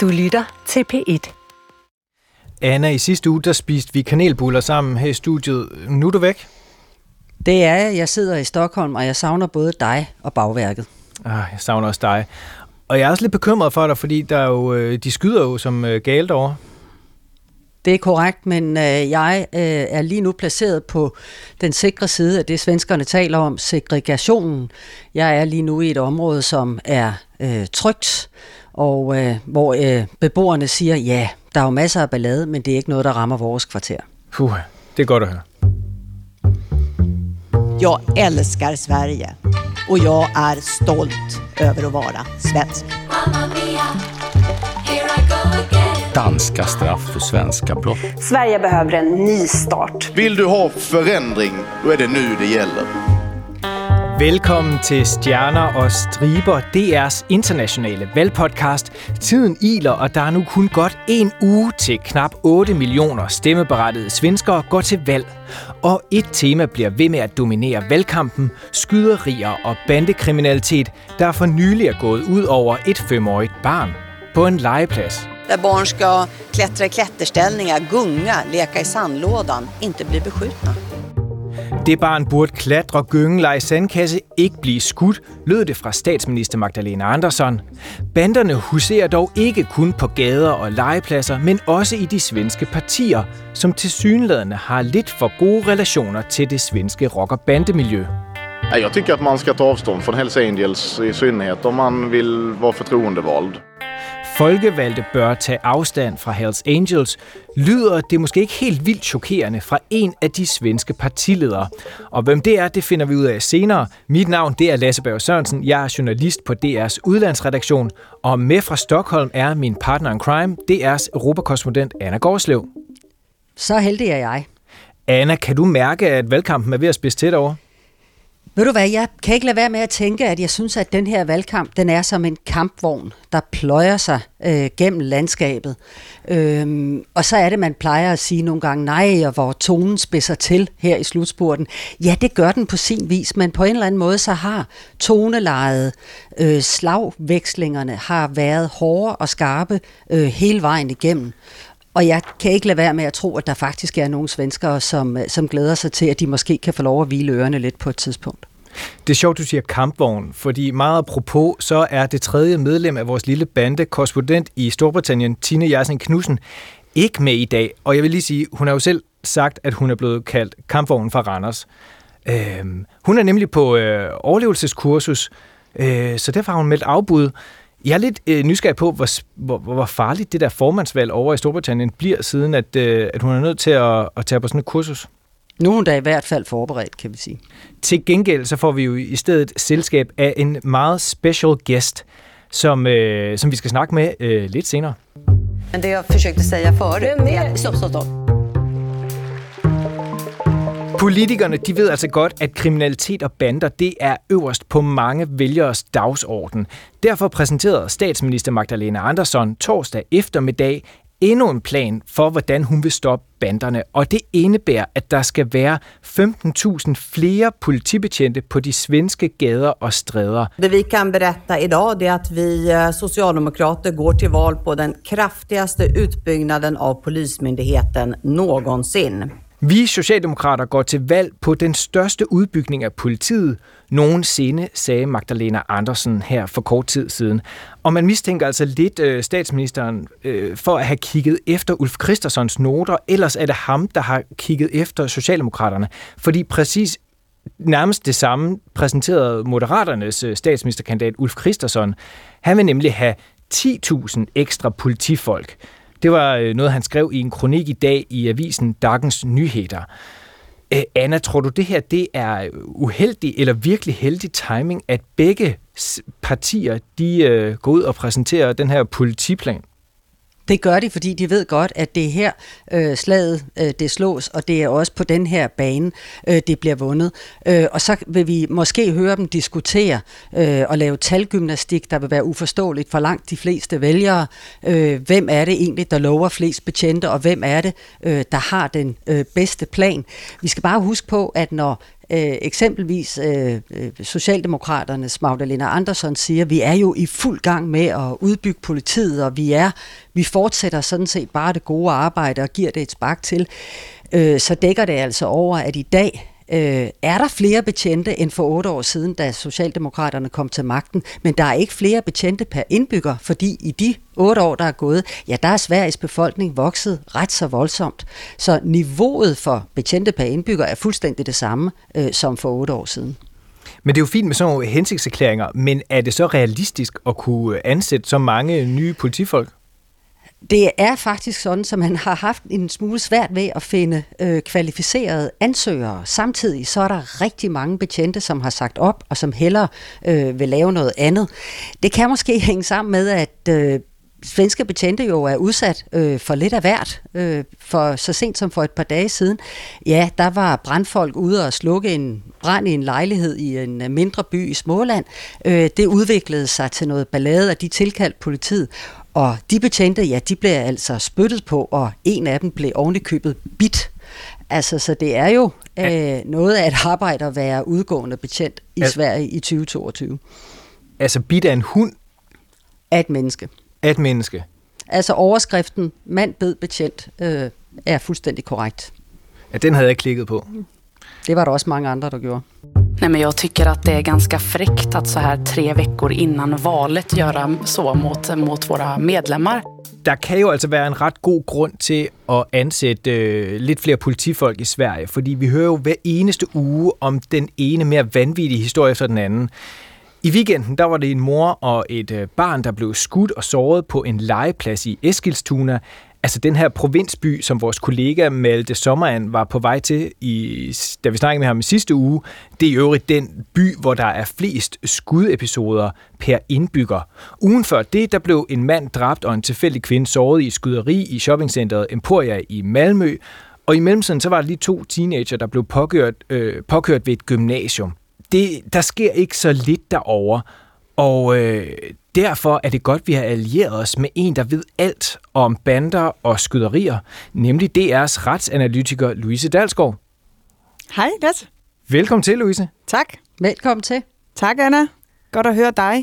Du lytter til P1. Anna, i sidste uge der spiste vi kanelbuller sammen her i studiet. Nu er du væk. Det er jeg. Jeg sidder i Stockholm, og jeg savner både dig og bagværket. Ah, jeg savner også dig. Og jeg er også lidt bekymret for dig, fordi der er jo, øh, de skyder jo som øh, galt over. Det er korrekt, men øh, jeg øh, er lige nu placeret på den sikre side af det, svenskerne taler om, segregationen. Jeg er lige nu i et område, som er øh, trygt, og øh, hvor øh, beboerne siger, ja, der er jo masser af ballade, men det er ikke noget, der rammer vores kvarter. Puh, det er godt at høre. Jag älskar Sverige och jag är stolt över att vara svensk. Danska straff för svenska brott. Sverige behöver en ny start. Vill du ha förändring, då är det nu det gäller. Velkommen til Stjerner og Striber, DR's internationale valgpodcast. Tiden iler, og der er nu kun godt en uge til knap 8 millioner stemmeberettigede svenskere går til valg. Og et tema bliver ved med at dominere valgkampen, skyderier og bandekriminalitet, der for nylig er gået ud over et femårigt barn på en legeplads. Där barn ska klättra i klätterställningar, gunga, leka i sandlådan, inte bli beskjutna. Det barn burde klatre, gynge, lege sandkasse, ikke blive skudt, lød det fra statsminister Magdalena Andersson. Banderne huserer dog ikke kun på gader og legepladser, men også i de svenske partier, som tilsyneladende har lidt for gode relationer til det svenske rock- og bandemiljø. Jeg Jag tycker att man ska ta avstånd från Hells Angels i synnerhet om man vill vara förtroendevald. Folkevalgte bør tage afstand fra Hells Angels, lyder det måske ikke helt vildt chokerende fra en af de svenske partiledere. Og hvem det er, det finder vi ud af senere. Mit navn det er Lasse Berg Sørensen. Jeg er journalist på DR's udlandsredaktion, og med fra Stockholm er min partner in crime, DR's europakorrespondent Anna Gårdslev. Så heldig er jeg. Anna, kan du mærke, at valgkampen er ved at spidse tæt over? Ved du hvad, jeg kan ikke lade være med at tænke, at jeg synes, at den her valgkamp, den er som en kampvogn, der pløjer sig øh, gennem landskabet. Øhm, og så er det, man plejer at sige nogle gange, nej, og hvor tonen spidser til her i slutspurten. Ja, det gør den på sin vis, men på en eller anden måde, så har tonelejet, øh, slagvekslingerne har været hårde og skarpe øh, hele vejen igennem. Og jeg kan ikke lade være med at tro, at der faktisk er nogle svenskere, som, øh, som glæder sig til, at de måske kan få lov at hvile ørerne lidt på et tidspunkt. Det er sjovt, du siger kampvogn, fordi meget apropos, så er det tredje medlem af vores lille bande, korrespondent i Storbritannien, Tine Jersen Knudsen, ikke med i dag. Og jeg vil lige sige, hun har jo selv sagt, at hun er blevet kaldt kampvognen fra Randers. Øhm, hun er nemlig på øh, overlevelseskursus, øh, så derfor har hun meldt afbud. Jeg er lidt øh, nysgerrig på, hvor, hvor, hvor farligt det der formandsvalg over i Storbritannien bliver, siden at, øh, at hun er nødt til at, at tage på sådan et kursus. Nu er hun da i hvert fald forberedt, kan vi sige. Til gengæld så får vi jo i stedet selskab af en meget special guest, som, øh, som vi skal snakke med øh, lidt senere. Men det jag försökte säga förut, det är... Stopp, stopp, stopp. Politikerne de ved altså godt, at kriminalitet og bander det er øverst på mange vælgeres dagsorden. Derfor præsenterede statsminister Magdalena Andersson torsdag eftermiddag endnu en plan for, hvordan hun vil stoppe banderne. Og det indebærer, at der skal være 15.000 flere politibetjente på de svenske gader og stræder. Det vi kan berätta idag det er, att vi eh, socialdemokrater går till val på den kraftigaste utbyggnaden av Polismyndigheten någonsin. Vi Socialdemokrater går til valg på den største udbygning af politiet nogensinde, sagde Magdalena Andersen her for kort tid siden. Og man mistænker altså lidt øh, statsministeren øh, for at have kigget efter Ulf Christersons noter, ellers er det ham, der har kigget efter Socialdemokraterne. Fordi præcis nærmest det samme præsenterede Moderaternes øh, statsministerkandidat Ulf Christensen. Han vil nemlig have 10.000 ekstra politifolk. Det var øh, noget, han skrev i en kronik i dag i avisen Dagens Nyheder. Øh, Anna, tror du det her det er øh, uheldig eller virkelig heldig timing, at begge partier de øh, går ud og præsenterer den her politiplan? Det gør de, fordi de ved godt, at det er her øh, slaget øh, det slås, og det er også på den her bane, øh, det bliver vundet. Øh, og så vil vi måske høre dem diskutere øh, og lave talgymnastik, der vil være uforståeligt for langt de fleste vælgere. Øh, hvem er det egentlig, der lover flest betjente, og hvem er det, øh, der har den øh, bedste plan? Vi skal bare huske på, at når øh, eksempelvis øh, øh Socialdemokraternes Magdalena Andersson siger, vi er jo i fuld gang med at udbygge politiet, og vi er vi fortsætter sådan set bare det gode arbejde og giver det et spark til, øh, så dækker det altså over, at i dag øh, er der flere betjente end for otte år siden, da Socialdemokraterne kom til magten, men der er ikke flere betjente per indbygger, fordi i de otte år, der er gået, ja, der er Sveriges befolkning vokset ret så voldsomt. Så niveauet for betjente per indbygger er fuldstændig det samme øh, som for otte år siden. Men det er jo fint med sådan nogle hensigtserklæringer, men er det så realistisk at kunne ansætte så mange nye politifolk? Det er faktisk sådan, at man har haft en smule svært ved at finde øh, kvalificerede ansøgere. Samtidig så er der rigtig mange betjente, som har sagt op, og som hellere øh, vil lave noget andet. Det kan måske hænge sammen med, at øh, svenske betjente jo er udsat øh, for lidt af hvert. Øh, for så sent som for et par dage siden, ja, der var brandfolk ude og slukke en brand i en lejlighed i en øh, mindre by i Småland. Øh, det udviklede sig til noget ballade, og de tilkaldte politiet. Og de betjente, ja, de blev altså spyttet på, og en af dem blev ovenikøbet bit. Altså, så det er jo øh, noget af et arbejde at være udgående betjent i Al- Sverige i 2022. Altså bit af en hund? Af et menneske. Af et menneske? Altså overskriften, mand bed betjent, øh, er fuldstændig korrekt. Ja, den havde jeg klikket på. Det var der også mange andre, der gjorde. Nej, men jag tycker att det är ganska fräckt att så här tre veckor innan valet göra så mot, mot våra medlemmar. Der kan jo altså være en ret god grund til at ansætte øh, lidt flere politifolk i Sverige, fordi vi hører jo hver eneste uge om den ene mere vanvittige historie efter den anden. I weekenden der var det en mor og et øh, barn, der blev skudt og såret på en legeplads i Eskilstuna Altså den her provinsby, som vores kollega Malte Sommeren var på vej til, i, da vi snakkede med ham i sidste uge, det er i øvrigt den by, hvor der er flest skudepisoder per indbygger. Ugen før det, der blev en mand dræbt og en tilfældig kvinde såret i skyderi i shoppingcenteret Emporia i Malmø, og i mellemtiden så var der lige to teenager, der blev påkørt, øh, påkørt ved et gymnasium. Det, der sker ikke så lidt derovre, og øh, derfor er det godt, at vi har allieret os med en, der ved alt om bander og skyderier, nemlig DR's retsanalytiker Louise Dalsgaard. Hej, Lasse. Velkommen til, Louise. Tak. Velkommen til. Tak, Anna. Godt at høre dig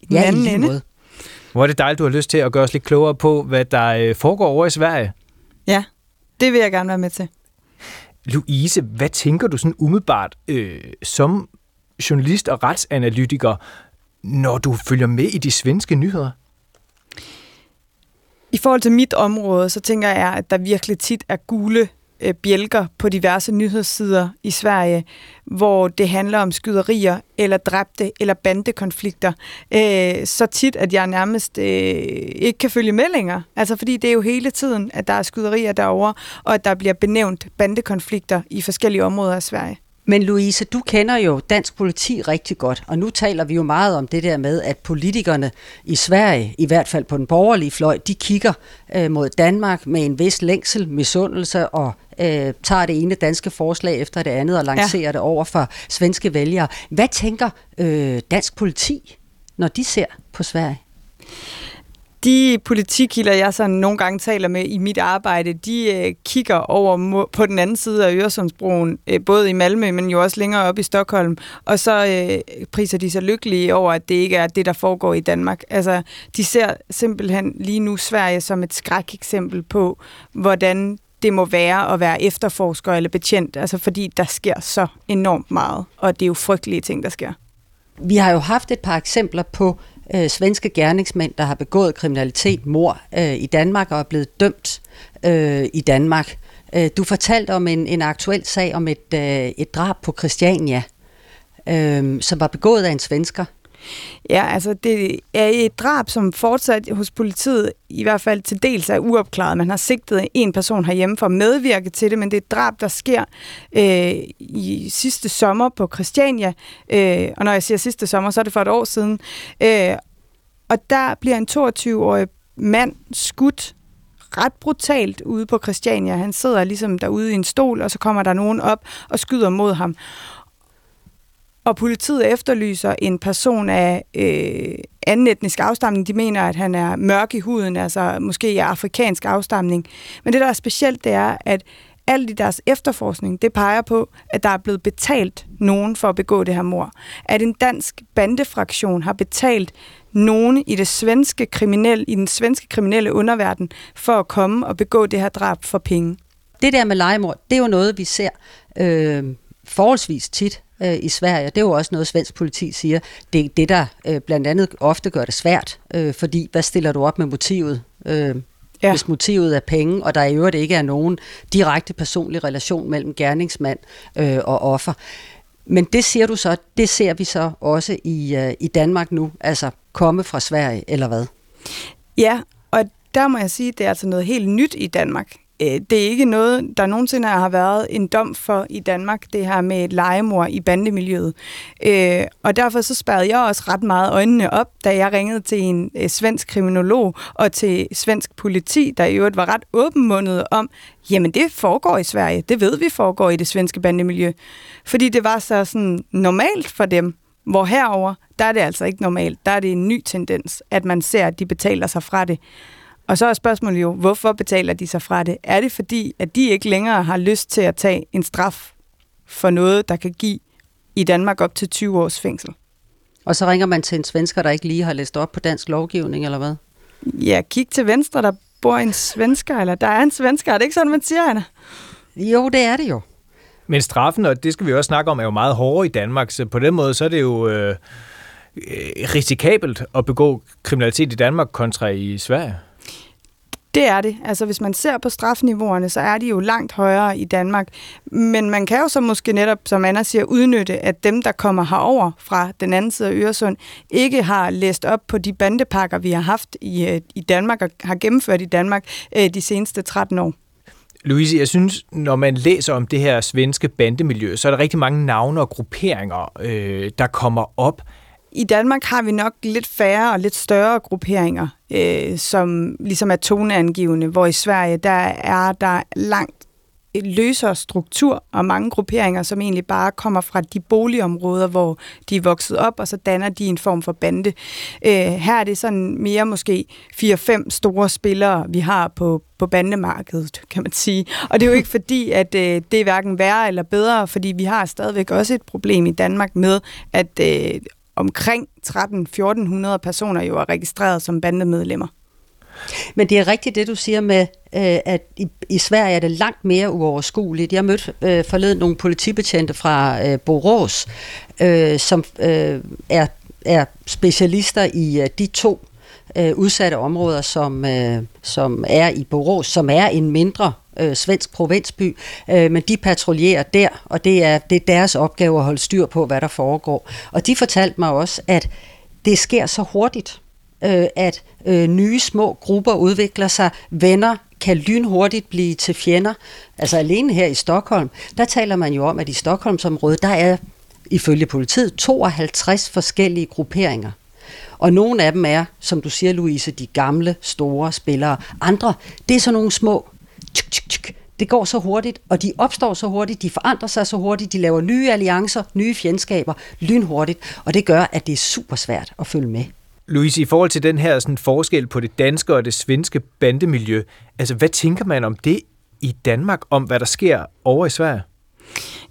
i den ja, anden i ende. Måde. Hvor er det dejligt, du har lyst til at gøre os lidt klogere på, hvad der øh, foregår over i Sverige. Ja, det vil jeg gerne være med til. Louise, hvad tænker du sådan umiddelbart øh, som journalist og retsanalytiker når du følger med i de svenske nyheder? I forhold til mit område, så tænker jeg, at der virkelig tit er gule øh, bjælker på diverse nyhedssider i Sverige, hvor det handler om skyderier, eller dræbte, eller bandekonflikter. Øh, så tit, at jeg nærmest øh, ikke kan følge med længere. Altså fordi det er jo hele tiden, at der er skyderier derovre, og at der bliver benævnt bandekonflikter i forskellige områder af Sverige. Men Louise, du kender jo dansk politi rigtig godt, og nu taler vi jo meget om det der med, at politikerne i Sverige, i hvert fald på den borgerlige fløj, de kigger øh, mod Danmark med en vis længsel, misundelse og øh, tager det ene danske forslag efter det andet og lancerer ja. det over for svenske vælgere. Hvad tænker øh, dansk politi, når de ser på Sverige? De politikilder, jeg så nogle gange taler med i mit arbejde, de øh, kigger over på den anden side af Øresundsbroen, øh, både i Malmø, men jo også længere op i Stockholm, og så øh, priser de sig lykkelige over, at det ikke er det, der foregår i Danmark. Altså, de ser simpelthen lige nu Sverige som et skrækeksempel på, hvordan det må være at være efterforsker eller betjent, altså fordi der sker så enormt meget, og det er jo frygtelige ting, der sker. Vi har jo haft et par eksempler på øh, svenske gerningsmænd, der har begået kriminalitet, mor øh, i Danmark og er blevet dømt øh, i Danmark. Øh, du fortalte om en, en aktuel sag om et, øh, et drab på Christiania, øh, som var begået af en svensker. Ja, altså det er et drab, som fortsat hos politiet i hvert fald til dels er uopklaret. Man har sigtet en person herhjemme for at medvirke til det, men det er et drab, der sker øh, i sidste sommer på Christiania. Øh, og når jeg siger sidste sommer, så er det for et år siden. Øh, og der bliver en 22-årig mand skudt ret brutalt ude på Christiania. Han sidder ligesom derude i en stol, og så kommer der nogen op og skyder mod ham. Og politiet efterlyser en person af øh, anden etnisk afstamning. De mener, at han er mørk i huden, altså måske er afrikansk afstamning. Men det, der er specielt, det er, at alt i deres efterforskning, det peger på, at der er blevet betalt nogen for at begå det her mor. At en dansk bandefraktion har betalt nogen i, det svenske kriminelle, i den svenske kriminelle underverden for at komme og begå det her drab for penge. Det der med legemord, det er jo noget, vi ser øh, forholdsvis tit øh, i Sverige. Det er jo også noget, svensk politi siger. Det er det, der øh, blandt andet ofte gør det svært, øh, fordi hvad stiller du op med motivet? Øh, ja. Hvis motivet er penge, og der i øvrigt ikke er nogen direkte personlig relation mellem gerningsmand øh, og offer. Men det siger du så, det ser vi så også i, øh, i Danmark nu, altså komme fra Sverige, eller hvad? Ja, og der må jeg sige, at det er altså noget helt nyt i Danmark. Øh, det er ikke noget, der nogensinde har været en dom for i Danmark, det her med et legemor i bandemiljøet. Øh, og derfor så spærrede jeg også ret meget øjnene op, da jeg ringede til en øh, svensk kriminolog og til svensk politi, der i øvrigt var ret åbenmundet om, jamen det foregår i Sverige, det ved vi foregår i det svenske bandemiljø. Fordi det var så sådan normalt for dem, hvor herover der er det altså ikke normalt. Der er det en ny tendens, at man ser, at de betaler sig fra det. Og så er spørgsmålet jo, hvorfor betaler de sig fra det? Er det fordi, at de ikke længere har lyst til at tage en straf for noget, der kan give i Danmark op til 20 års fængsel? Og så ringer man til en svensker, der ikke lige har læst op på dansk lovgivning, eller hvad? Ja, kig til venstre, der bor en svensker, eller der er en svensker. Er det ikke sådan, man siger, Anna? Jo, det er det jo. Men straffen, og det skal vi også snakke om, er jo meget hårdere i Danmark, så på den måde så er det jo øh, risikabelt at begå kriminalitet i Danmark kontra i Sverige. Det er det. Altså hvis man ser på strafniveauerne, så er de jo langt højere i Danmark. Men man kan jo så måske netop, som Anna siger, udnytte, at dem, der kommer herover fra den anden side af Øresund, ikke har læst op på de bandepakker, vi har haft i, øh, i Danmark og har gennemført i Danmark øh, de seneste 13 år. Louise, jeg synes, når man læser om det her svenske bandemiljø, så er der rigtig mange navne og grupperinger, øh, der kommer op. I Danmark har vi nok lidt færre og lidt større grupperinger, øh, som ligesom er toneangivende, hvor i Sverige, der er der langt løsere struktur og mange grupperinger, som egentlig bare kommer fra de boligområder, hvor de er vokset op, og så danner de en form for bande. Øh, her er det sådan mere måske 4-5 store spillere, vi har på, på bandemarkedet, kan man sige. Og det er jo ikke fordi, at øh, det er hverken værre eller bedre, fordi vi har stadigvæk også et problem i Danmark med, at øh, omkring 13-1400 personer jo er registreret som bandemedlemmer. Men det er rigtigt det, du siger med, øh, at i, i Sverige er det langt mere uoverskueligt. Jeg mødte øh, forleden nogle politibetjente fra øh, Borås, øh, som øh, er, er specialister i øh, de to øh, udsatte områder, som, øh, som er i Borås, som er en mindre øh, svensk provinsby, øh, men de patruljerer der, og det er, det er deres opgave at holde styr på, hvad der foregår. Og de fortalte mig også, at det sker så hurtigt, øh, at øh, nye små grupper udvikler sig, venner kan lynhurtigt blive til fjender. Altså alene her i Stockholm, der taler man jo om, at i Stockholmsområdet, der er ifølge politiet 52 forskellige grupperinger. Og nogle af dem er, som du siger, Louise, de gamle, store spillere. Andre, det er sådan nogle små tsk, tsk, tsk. Det går så hurtigt, og de opstår så hurtigt, de forandrer sig så hurtigt, de laver nye alliancer, nye fjendskaber lynhurtigt, og det gør, at det er super svært at følge med. Louise, i forhold til den her sådan, forskel på det danske og det svenske bandemiljø, altså hvad tænker man om det i Danmark, om hvad der sker over i Sverige?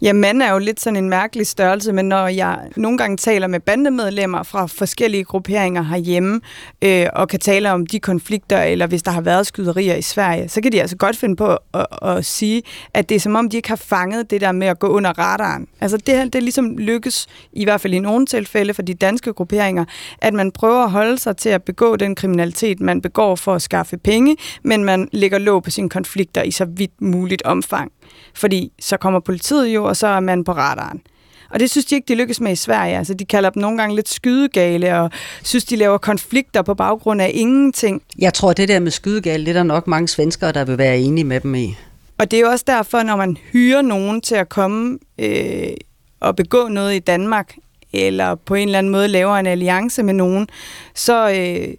Ja, mand er jo lidt sådan en mærkelig størrelse, men når jeg nogle gange taler med bandemedlemmer fra forskellige grupperinger herhjemme, øh, og kan tale om de konflikter, eller hvis der har været skyderier i Sverige, så kan de altså godt finde på at, at, at sige, at det er som om, de ikke har fanget det der med at gå under radaren. Altså det, det ligesom lykkes, i hvert fald i nogle tilfælde for de danske grupperinger, at man prøver at holde sig til at begå den kriminalitet, man begår for at skaffe penge, men man lægger låg på sine konflikter i så vidt muligt omfang. Fordi så kommer politiet jo, og så er man på radaren. Og det synes de ikke, de lykkes med i Sverige. Altså, de kalder dem nogle gange lidt skydegale, og synes, de laver konflikter på baggrund af ingenting. Jeg tror, det der med skydegale, det er der nok mange svenskere, der vil være enige med dem i. Og det er jo også derfor, når man hyrer nogen til at komme øh, og begå noget i Danmark, eller på en eller anden måde laver en alliance med nogen, så, øh,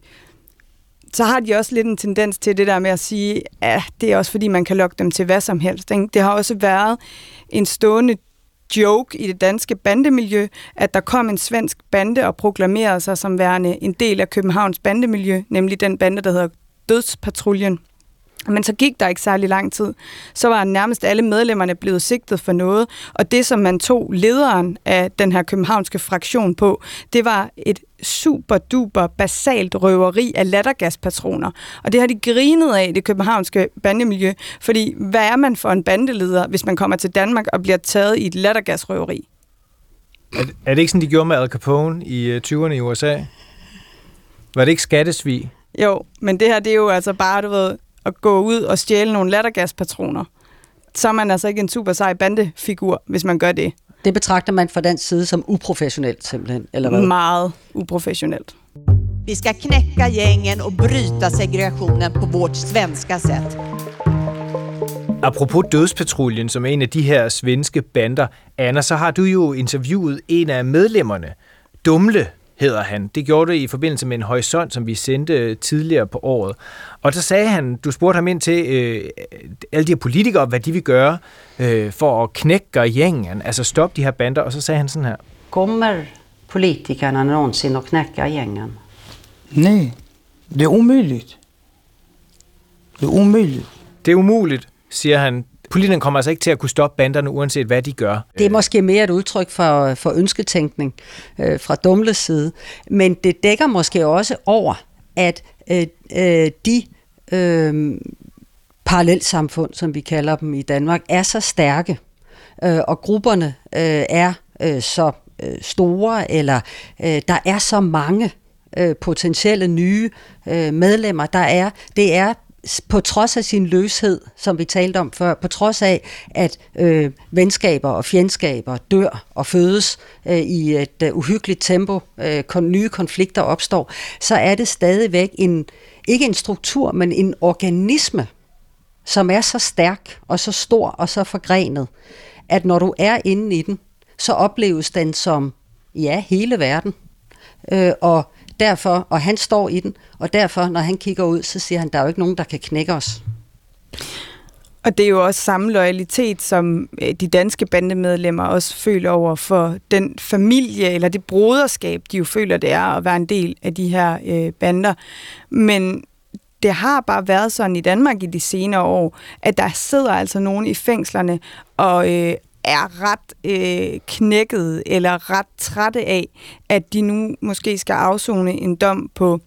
så har de også lidt en tendens til det der med at sige, at det er også fordi, man kan lokke dem til hvad som helst. Det har også været en stående joke i det danske bandemiljø, at der kom en svensk bande og proklamerede sig som værende en del af Københavns bandemiljø, nemlig den bande, der hedder Dødspatruljen. Men så gik der ikke særlig lang tid. Så var nærmest alle medlemmerne blevet sigtet for noget, og det, som man tog lederen af den her københavnske fraktion på, det var et super duper basalt røveri af lattergaspatroner. Og det har de grinet af det københavnske bandemiljø, fordi hvad er man for en bandeleder, hvis man kommer til Danmark og bliver taget i et lattergasrøveri? Er, er det ikke sådan, de gjorde med Al Capone i 20'erne øh, i USA? Var det ikke skattesvig? Jo, men det her, det er jo altså bare, du ved, at gå ud og stjæle nogle lattergaspatroner. Så er man altså ikke en super sej bandefigur, hvis man gør det. Det betragter man fra den side som uprofessionelt simpelthen, eller hvad? Meget uprofessionelt. Vi ska knäcka gängen och bryta segregationen på vårt svenska sätt. Apropos Dødspatruljen, som er en af de her svenske bander, Anna, så har du jo interviewet en af medlemmerne, Dumle hedder han. Det gjorde det i forbindelse med en horisont, som vi sendte tidligere på året. Og så sagde han, du spurgte ham ind til øh, alle de her politikere, hvad de vil gøre øh, for at knække gängen, altså stoppe de her bander, og så sagde han sådan her. Kommer politikerne nogensinde at knække gängen? Nej, det er umuligt. Det er umuligt. Det er umuligt, siger han. Politikerne kommer altså ikke til at kunne stoppe banderne, uanset hvad de gør. Det er måske mere et udtryk for, for ønsketænkning øh, fra Dumles side, men det dækker måske også over, at øh, øh, de øh, parallelsamfund, som vi kalder dem i Danmark, er så stærke, øh, og grupperne øh, er øh, så øh, store, eller øh, der er så mange øh, potentielle nye øh, medlemmer, der er. Det er på trods af sin løshed, som vi talte om før, på trods af, at øh, venskaber og fjendskaber dør og fødes øh, i et øh, uhyggeligt tempo, øh, kon, nye konflikter opstår, så er det stadigvæk en, ikke en struktur, men en organisme, som er så stærk og så stor og så forgrenet, at når du er inde i den, så opleves den som, ja, hele verden. Øh, og derfor, og han står i den, og derfor, når han kigger ud, så siger han, der er jo ikke nogen, der kan knække os. Og det er jo også samme loyalitet, som øh, de danske bandemedlemmer også føler over for den familie, eller det broderskab, de jo føler, det er at være en del af de her øh, bander. Men det har bare været sådan i Danmark i de senere år, at der sidder altså nogen i fængslerne og øh, er ret øh, knækket eller ret trætte af, at de nu måske skal afzone en dom på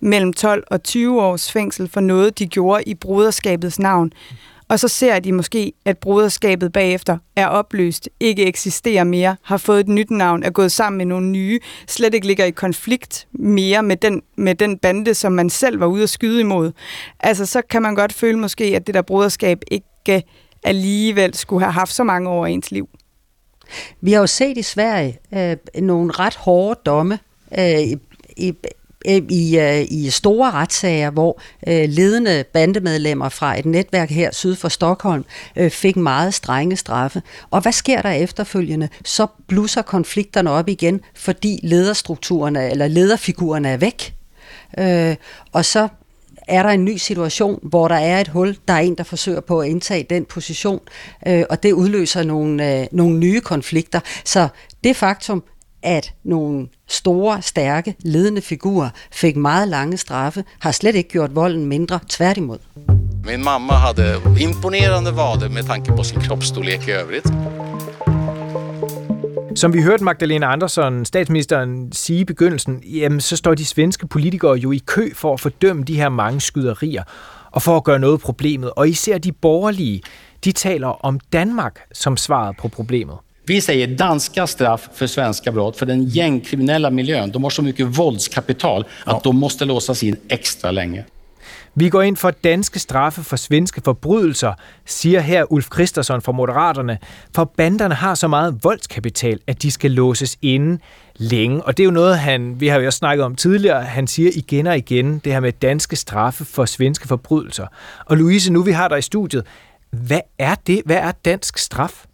mellem 12 og 20 års fængsel for noget, de gjorde i broderskabets navn. Og så ser de måske, at broderskabet bagefter er opløst, ikke eksisterer mere, har fået et nyt navn, er gået sammen med nogle nye, slet ikke ligger i konflikt mere med den, med den bande, som man selv var ude at skyde imod. Altså, så kan man godt føle måske, at det der broderskab ikke alligevel skulle have haft så mange år i ens liv. Vi har jo set i Sverige øh, nogle ret hårde domme øh, i, øh, i, øh, i store retssager, hvor øh, ledende bandemedlemmer fra et netværk her syd for Stockholm øh, fik meget strenge straffe. Og hvad sker der efterfølgende? Så blusser konflikterne op igen, fordi lederstrukturerne eller lederfigurerne er væk. Øh, og så er der en ny situation, hvor der er et hul, der er en, der forsøger på at indtage den position, øh, og det udløser nogle, øh, nogle nye konflikter. Så det faktum, at nogle store, stærke, ledende figurer fik meget lange straffe, har slet ikke gjort volden mindre, tværtimod. Min mamma hade imponerande vader med tanke på sin kroppsstorlek i övrigt. Som vi hørte Magdalena Andersson, statsministeren, sige i begyndelsen, jamen så står de svenske politikere jo i kø for at fordømme de her mange skyderier og for at gøre noget problemet. Og især de borgerlige, de taler om Danmark som svaret på problemet. Vi säger danska straff för svenska brott, för den gängkriminella miljön. De har så mycket våldskapital att de måste låsas in extra länge. Vi går ind for danske straffe for svenske forbrydelser, siger her Ulf Christensen fra Moderaterne, for banderne har så meget voldskapital, at de skal låses inde længe. Og det er jo noget, han, vi har jo også snakket om tidligere, han siger igen og igen, det her med danske straffe for svenske forbrydelser. Og Louise, nu vi har dig i studiet, hvad er det? Hvad er dansk straf?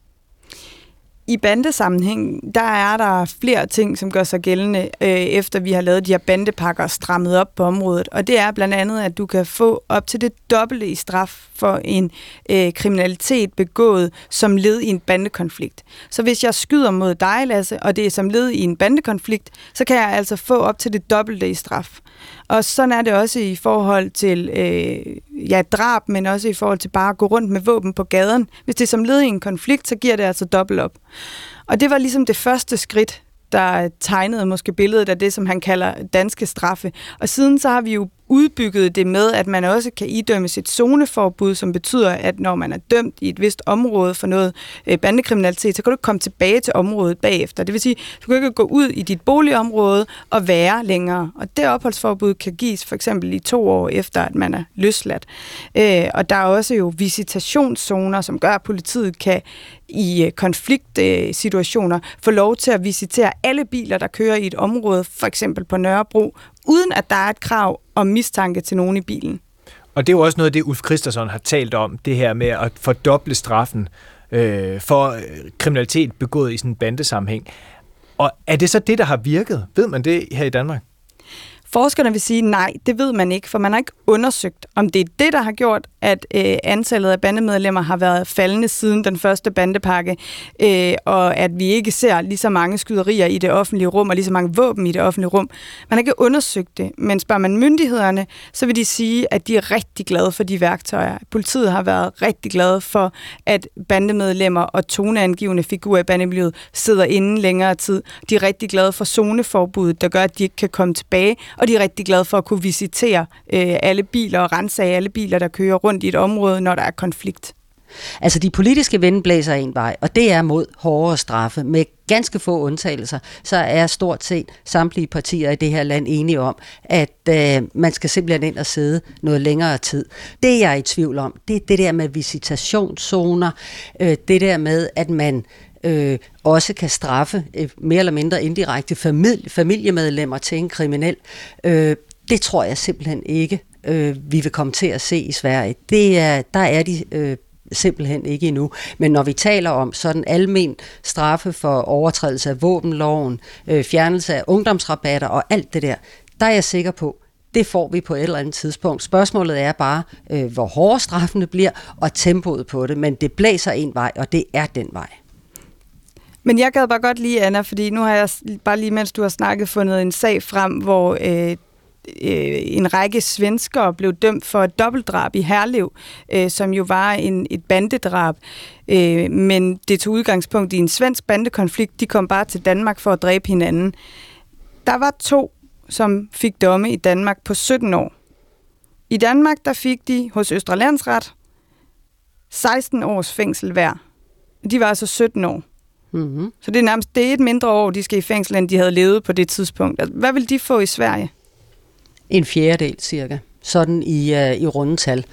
I bandesammenhæng, der er der flere ting, som gør sig gældende, øh, efter vi har lavet de her bandepakker strammet op på området. Og det er blandt andet, at du kan få op til det dobbelte i straf for en øh, kriminalitet begået som led i en bandekonflikt. Så hvis jeg skyder mod dig, Lasse, og det er som led i en bandekonflikt, så kan jeg altså få op til det dobbelte i straf. Og sådan er det også i forhold til øh, ja, drab, men også i forhold til bare at gå rundt med våben på gaden. Hvis det er som led i en konflikt, så giver det altså dobbelt op. Og det var ligesom det første skridt, der tegnede måske billedet af det, som han kalder danske straffe. Og siden så har vi jo udbygget det med, at man også kan idømmes et zoneforbud, som betyder, at når man er dømt i et vist område for noget øh, bandekriminalitet, så kan du ikke komme tilbage til området bagefter. Det vil sige, du kan ikke gå ud i dit boligområde og være længere. Og det opholdsforbud kan gives for eksempel i to år efter, at man er løsladt. Øh, og der er også jo visitationszoner, som gør, at politiet kan i øh, konfliktsituationer få lov til at visitere alle biler, der kører i et område, for eksempel på Nørrebro, uden at der er et krav om mistanke til nogen i bilen. Og det er jo også noget af det, Ulf Christensen har talt om, det her med at fordoble straffen øh, for øh, kriminalitet begået i sådan en bandesammenhæng. Og er det så det, der har virket? Ved man det her i Danmark? Forskerne vil sige, nej, det ved man ikke, for man har ikke undersøgt, om det er det, der har gjort, at øh, antallet af bandemedlemmer har været faldende siden den første bandepakke, øh, og at vi ikke ser lige så mange skyderier i det offentlige rum, og lige så mange våben i det offentlige rum. Man har ikke undersøgt det, men spørger man myndighederne, så vil de sige, at de er rigtig glade for de værktøjer. Politiet har været rigtig glade for, at bandemedlemmer og toneangivende figurer i bandemiljøet sidder inde længere tid. De er rigtig glade for zoneforbuddet, der gør, at de ikke kan komme tilbage, og de er rigtig glade for at kunne visitere øh, alle biler og rense af alle biler, der kører rundt i et område, når der er konflikt. Altså de politiske vinde blæser en vej, og det er mod hårdere straffe. Med ganske få undtagelser, så er stort set samtlige partier i det her land enige om, at øh, man skal simpelthen ind og sidde noget længere tid. Det jeg er i tvivl om, det er det der med visitationszoner, øh, det der med, at man øh, også kan straffe øh, mere eller mindre indirekte familie, familiemedlemmer til en kriminel. Øh, det tror jeg simpelthen ikke, øh, vi vil komme til at se i Sverige. Det er, der er de øh, simpelthen ikke endnu. Men når vi taler om sådan almen straffe for overtrædelse af våbenloven, øh, fjernelse af ungdomsrabatter og alt det der, der er jeg sikker på, det får vi på et eller andet tidspunkt. Spørgsmålet er bare, øh, hvor hårde straffene bliver, og tempoet på det. Men det blæser en vej, og det er den vej. Men jeg gad bare godt lige, Anna, fordi nu har jeg bare lige, mens du har snakket, fundet en sag frem, hvor øh, øh, en række svenskere blev dømt for et dobbeltdrab i Herlev, øh, som jo var en, et bandedrab. Øh, men det tog udgangspunkt i en svensk bandekonflikt. De kom bare til Danmark for at dræbe hinanden. Der var to, som fik domme i Danmark på 17 år. I Danmark der fik de hos Østre Landsret 16 års fængsel hver. De var altså 17 år. Mm-hmm. Så det er nærmest det er et mindre år, de skal i fængsel, end de havde levet på det tidspunkt. Altså, hvad vil de få i Sverige? En fjerdedel cirka, sådan i, uh, i rundetal.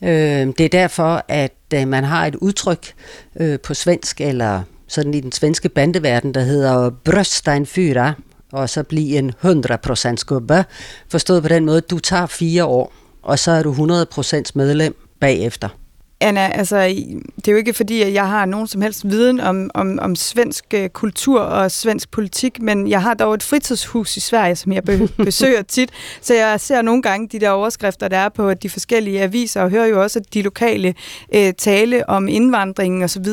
Uh, det er derfor, at uh, man har et udtryk uh, på svensk, eller sådan i den svenske bandeverden, der hedder brøststein fyra, og så blive en 100% skubbe. Forstået på den måde, du tager fire år, og så er du 100% medlem bagefter. Anna, altså, det er jo ikke fordi, at jeg har nogen som helst viden om, om, om svensk øh, kultur og svensk politik, men jeg har dog et fritidshus i Sverige, som jeg besøger tit, så jeg ser nogle gange de der overskrifter, der er på de forskellige aviser, og hører jo også de lokale øh, tale om indvandringen osv.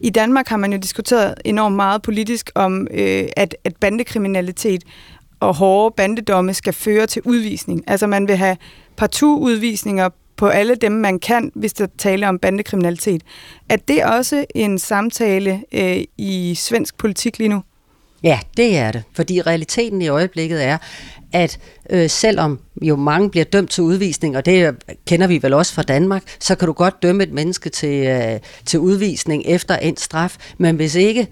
I Danmark har man jo diskuteret enormt meget politisk om, øh, at, at bandekriminalitet og hårde bandedomme skal føre til udvisning. Altså man vil have partout udvisninger på alle dem, man kan, hvis der taler om bandekriminalitet. Er det også en samtale øh, i svensk politik lige nu? Ja, det er det. Fordi realiteten i øjeblikket er, at øh, selvom jo mange bliver dømt til udvisning, og det kender vi vel også fra Danmark, så kan du godt dømme et menneske til, øh, til udvisning efter en straf, men hvis ikke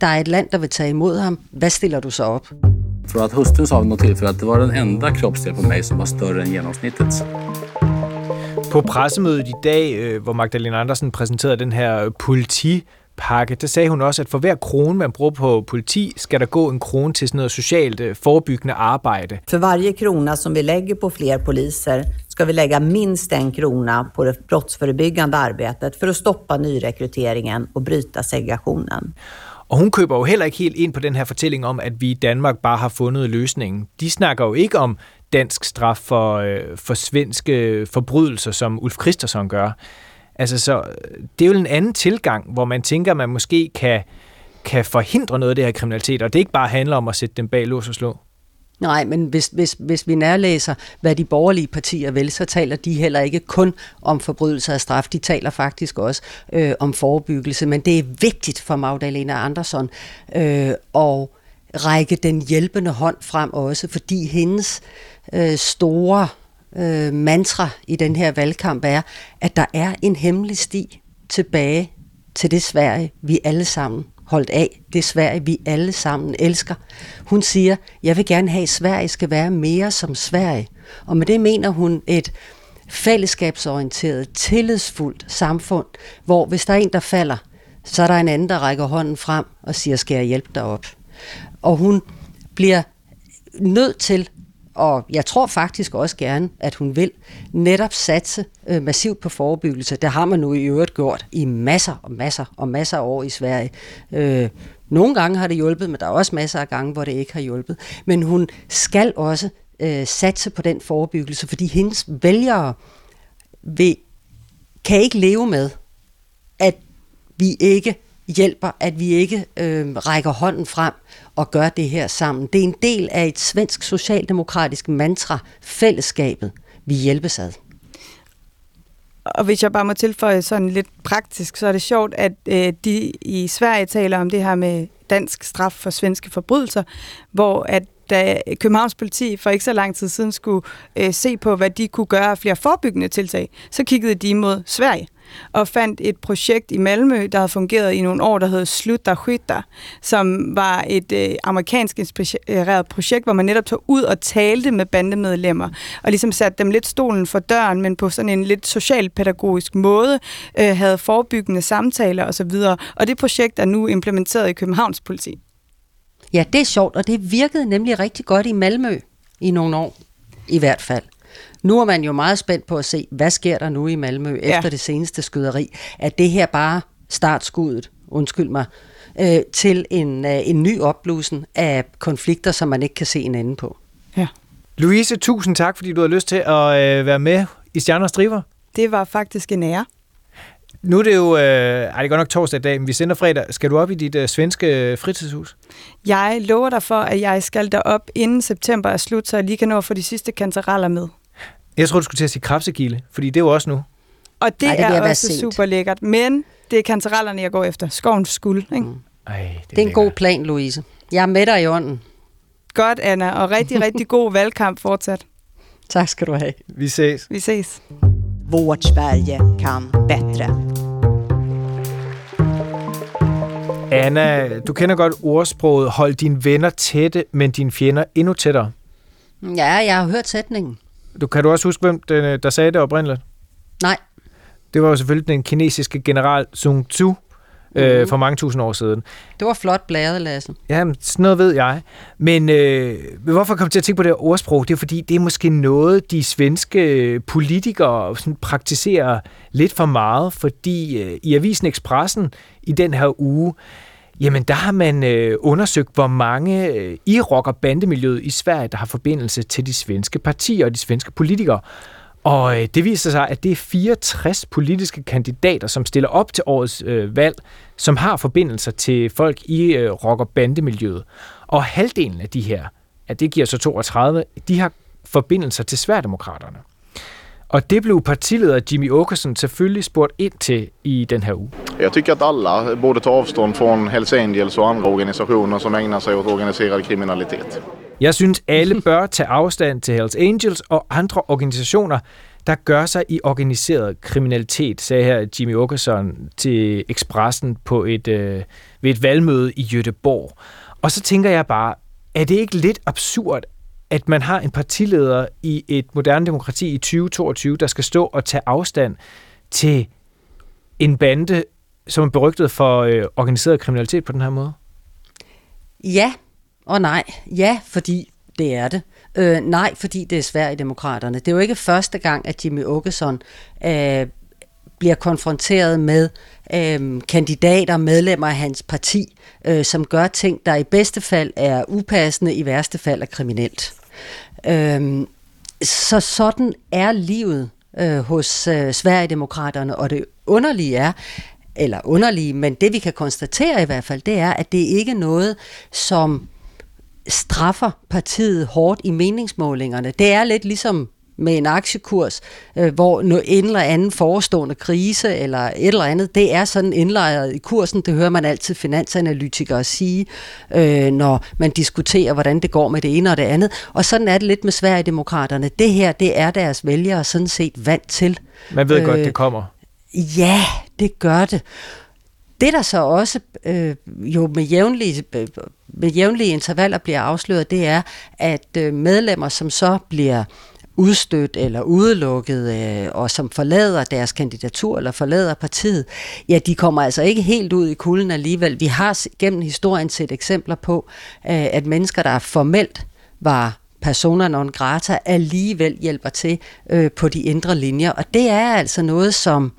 der er et land, der vil tage imod ham, hvad stiller du så op? For at hustrun sa vid något tillfälle att det var den enda kroppsdel på mig som var större än genomsnittet. På pressemødet i dag, øh, hvor Magdalena Andersen præsenterede den her politipakke, der sagde hun også, at for hver krone, man bruger på politi, skal der gå en krone til sådan noget socialt øh, forebyggende arbejde. For varje krona som vi lägger på fler poliser ska vi lägga minst en krona på det brottsförebyggande arbetet för att stoppa nyrekryteringen och bryta segregationen. Og hun køber jo heller ikke helt ind på den her fortælling om, at vi i Danmark bare har fundet løsningen. De snakker jo ikke om dansk straf for, øh, for svenske forbrydelser, som Ulf Christensen gør. Altså, så det er jo en anden tilgang, hvor man tænker, at man måske kan, kan forhindre noget af det her kriminalitet, og det ikke bare handler om at sætte dem bag lås og slå. Nej, men hvis, hvis, hvis vi nærlæser, hvad de borgerlige partier vil, så taler de heller ikke kun om forbrydelser af straf, de taler faktisk også øh, om forebyggelse. Men det er vigtigt for Magdalena Andersson øh, at række den hjælpende hånd frem også, fordi hendes øh, Øh, store øh, mantra i den her valgkamp er, at der er en hemmelig sti tilbage til det Sverige, vi alle sammen holdt af. Det Sverige, vi alle sammen elsker. Hun siger, jeg vil gerne have, at Sverige skal være mere som Sverige. Og med det mener hun et fællesskabsorienteret, tillidsfuldt samfund, hvor hvis der er en, der falder, så er der en anden, der rækker hånden frem og siger, skal jeg hjælpe dig op? Og hun bliver nødt til og jeg tror faktisk også gerne, at hun vil netop satse øh, massivt på forebyggelse. Det har man nu i øvrigt gjort i masser og masser og masser af år i Sverige. Øh, nogle gange har det hjulpet, men der er også masser af gange, hvor det ikke har hjulpet. Men hun skal også øh, satse på den forebyggelse, fordi hendes vælgere vil, kan ikke leve med, at vi ikke hjælper, at vi ikke øh, rækker hånden frem og gør det her sammen. Det er en del af et svensk socialdemokratisk mantra, fællesskabet. Vi hjælpes ad. Og hvis jeg bare må tilføje sådan lidt praktisk, så er det sjovt, at øh, de i Sverige taler om det her med dansk straf for svenske forbrydelser, hvor at da Københavns politi for ikke så lang tid siden skulle øh, se på, hvad de kunne gøre af flere forebyggende tiltag, så kiggede de mod Sverige og fandt et projekt i Malmø, der havde fungeret i nogle år, der hed Slutter Skytter, som var et øh, amerikansk inspireret projekt, hvor man netop tog ud og talte med bandemedlemmer, og ligesom satte dem lidt stolen for døren, men på sådan en lidt socialpædagogisk måde, øh, havde forebyggende samtaler osv. Og det projekt er nu implementeret i Københavns politi. Ja, det er sjovt, og det virkede nemlig rigtig godt i Malmø i nogle år, i hvert fald. Nu er man jo meget spændt på at se, hvad sker der nu i Malmø ja. efter det seneste skyderi. Er det her bare startskuddet, undskyld mig, øh, til en, øh, en ny opblusen af konflikter, som man ikke kan se en ende på? Ja. Louise, tusind tak, fordi du har lyst til at øh, være med i Stjerner Striver. Det var faktisk en ære. Nu er det jo, øh, ej, det er godt nok torsdag i dag, men vi sender fredag. Skal du op i dit øh, svenske fritidshus? Jeg lover dig for, at jeg skal derop inden september er slut, så jeg lige kan nå at få de sidste kantereller med. Jeg tror, du skulle til at sige krabsegilde, fordi det er jo også nu. Og det, Ej, det er også super lækkert, men det er kantarellerne, jeg går efter. Skovens skuld, ikke? Mm. Ej, det, det er en god plan, Louise. Jeg er med dig i ånden. Godt, Anna, og rigtig, rigtig god valgkamp fortsat. Tak skal du have. Vi ses. Vi ses. Vårt Sverige kan bättre. Anna, du kender godt ordsproget, hold dine venner tætte, men dine fjender endnu tættere. Ja, jeg har hørt sætningen. Du, kan du også huske, hvem den, der sagde det oprindeligt? Nej. Det var jo selvfølgelig den kinesiske general Sun Tzu, mm. øh, for mange tusind år siden. Det var flot blæret, Lasse. Ja, sådan noget ved jeg. Men øh, hvorfor kom jeg til at tænke på det her ordsprog? Det er fordi, det er måske noget, de svenske politikere sådan, praktiserer lidt for meget, fordi øh, i Avisen Expressen i den her uge, Jamen, der har man øh, undersøgt, hvor mange øh, i rock- og bandemiljøet i Sverige, der har forbindelse til de svenske partier og de svenske politikere. Og øh, det viser sig, at det er 64 politiske kandidater, som stiller op til årets øh, valg, som har forbindelser til folk i øh, rock- og bandemiljøet. Og halvdelen af de her, at det giver så 32, de har forbindelser til Sverigedemokraterne. Og det blev partileder Jimmy Åkesson selvfølgelig spurgt ind til i den her uge. Jag tycker att alla borde ta avstånd från Hells Angels och andra organisationer som ägnar sig åt organiserad kriminalitet. Jeg synes, alle bør tage afstand til Hells Angels og andre organisationer, der gør sig i organiseret kriminalitet, sagde her Jimmy Åkesson til Expressen på et, øh, ved et valgmøde i Göteborg. Og så tænker jeg bare, er det ikke lidt absurd, at man har en partileder i et moderne demokrati i 2022, der skal stå og tage afstand til en bande, som er berygtet for øh, organiseret kriminalitet på den her måde? Ja og nej. Ja, fordi det er det. Øh, nej, fordi det er svært i demokraterne. Det er jo ikke første gang, at Jimmy Åkesson øh, bliver konfronteret med øh, kandidater, medlemmer af hans parti, øh, som gør ting, der i bedste fald er upassende, i værste fald er kriminelt. Øh, så sådan er livet øh, hos øh, Sverigedemokraterne, og det underlige er, eller underlige, men det vi kan konstatere i hvert fald, det er, at det ikke er noget, som straffer partiet hårdt i meningsmålingerne. Det er lidt ligesom med en aktiekurs, øh, hvor en eller anden forestående krise eller et eller andet, det er sådan indlejret i kursen. Det hører man altid finansanalytikere sige, øh, når man diskuterer, hvordan det går med det ene og det andet. Og sådan er det lidt med Sverigedemokraterne. Det her, det er deres vælgere sådan set vant til. Man ved øh, godt, det kommer. Ja, det gør det. Det der så også øh, jo med jævnlige, øh, med jævnlige intervaller bliver afsløret, det er, at øh, medlemmer, som så bliver udstødt eller udelukket, øh, og som forlader deres kandidatur eller forlader partiet, ja, de kommer altså ikke helt ud i kulden alligevel. Vi har gennem historien set eksempler på, øh, at mennesker, der formelt var persona non grata, alligevel hjælper til øh, på de indre linjer. Og det er altså noget, som øh,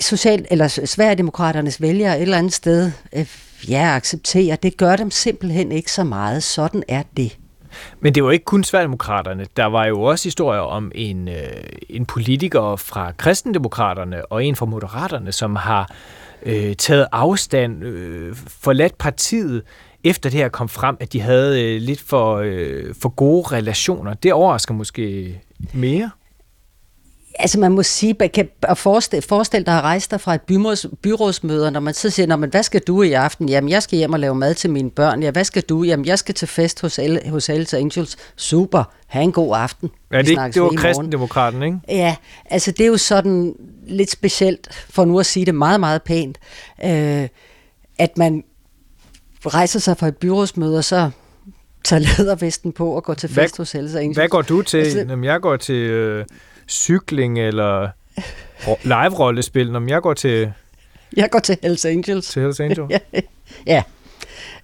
social, eller Sverigedemokraternes vælgere et eller andet sted øh, ja, accepterer. Det gør dem simpelthen ikke så meget. Sådan er det. Men det var ikke kun Sverigedemokraterne. Der var jo også historier om en, øh, en politiker fra Kristendemokraterne og en fra Moderaterne, som har øh, taget afstand, øh, forladt partiet, efter det her kom frem, at de havde øh, lidt for, øh, for gode relationer. Det overrasker måske mere? Altså man må sige, man kan forestille, forestille dig at rejse dig fra et byråds, byrådsmøde, når man så siger, Nå, men hvad skal du i aften? Jamen jeg skal hjem og lave mad til mine børn. Ja, hvad skal du? Jamen jeg skal til fest hos, El, hos Hells Angels. Super, ha' en god aften. Ja, det, det var kristendemokraten, ikke? Ja, altså det er jo sådan lidt specielt, for nu at sige det meget, meget pænt, øh, at man rejser sig fra et byrådsmøde, og så tager ledervesten på og går til fest hvad, hos Hells Angels. Hvad går du til? Altså, Jamen, jeg går til... Øh cykling eller live-rollespil, når jeg går til... Jeg går til Hells Angels. Til Hells Angels? ja.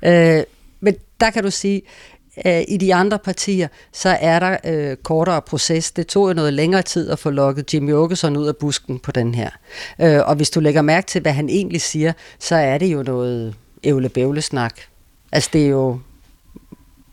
Øh, men der kan du sige, øh, i de andre partier, så er der øh, kortere proces. Det tog jo noget længere tid at få lukket Jimmy Åkesson ud af busken på den her. Øh, og hvis du lægger mærke til, hvad han egentlig siger, så er det jo noget ævle-bævle-snak. Altså det er jo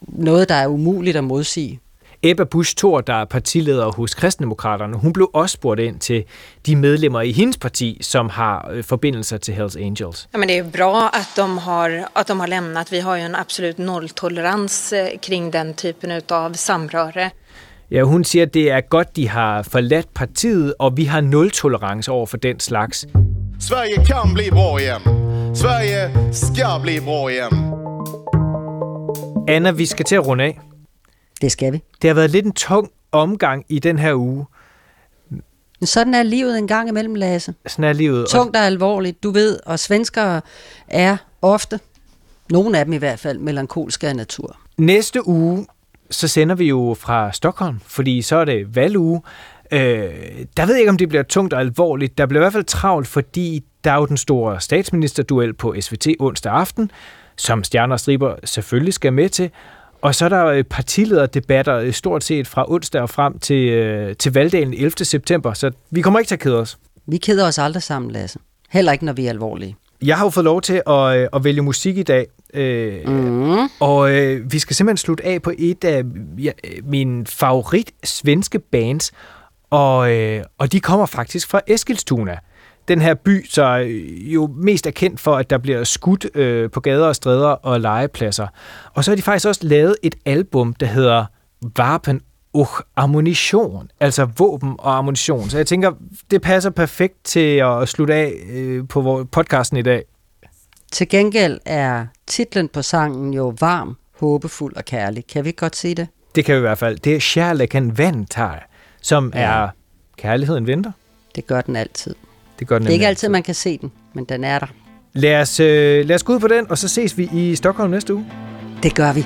noget, der er umuligt at modsige. Ebba Busch Thor, der er partileder hos Kristendemokraterne, hun blev også spurgt ind til de medlemmer i hendes parti, som har øh, forbindelser til Hells Angels. Ja, men det är bra att de, har, att de har lämnat. Vi har ju en absolut nolltolerans eh, kring den typen av samrøre. Ja, hun siger, at det er godt, de har forladt partiet, og vi har nul tolerance over for den slags. Sverige kan blive bra igen. Sverige skal blive bra igen. Anna, vi skal til at runde af. Det skal vi. Det har været lidt en tung omgang i den her uge. Sådan er livet en gang imellem, Lasse. Sådan er livet. Tungt og alvorligt, du ved. Og svenskere er ofte, nogle af dem i hvert fald, melankolske af natur. Næste uge, så sender vi jo fra Stockholm, fordi så er det valguge. Øh, der ved jeg ikke, om det bliver tungt og alvorligt. Der bliver i hvert fald travlt, fordi der er jo den store statsministerduel på SVT onsdag aften, som Stjerner og Striber selvfølgelig skal med til. Og så er der øh, partilederdebatter øh, stort set fra onsdag og frem til, øh, til valgdagen 11. september, så vi kommer ikke til at kede os. Vi keder os aldrig sammen, Lasse. Heller ikke, når vi er alvorlige. Jeg har jo fået lov til at, at vælge musik i dag, øh, mm. og øh, vi skal simpelthen slutte af på et af ja, mine favorit svenske bands, og, øh, og de kommer faktisk fra Eskilstuna den her by, så jo mest er kendt for, at der bliver skudt øh, på gader og stræder og legepladser. Og så har de faktisk også lavet et album, der hedder Vapen og ammunition, altså våben og ammunition. Så jeg tænker, det passer perfekt til at slutte af øh, på podcasten i dag. Til gengæld er titlen på sangen jo varm, håbefuld og kærlig. Kan vi godt se det? Det kan vi i hvert fald. Det er Kärleken väntar, som ja. er kærligheden venter. Det gør den altid. Det gør den Det er ikke altid, man kan se den, men den er der. Lad os, øh, lad os gå ud på den, og så ses vi i Stockholm næste uge. Det gør vi.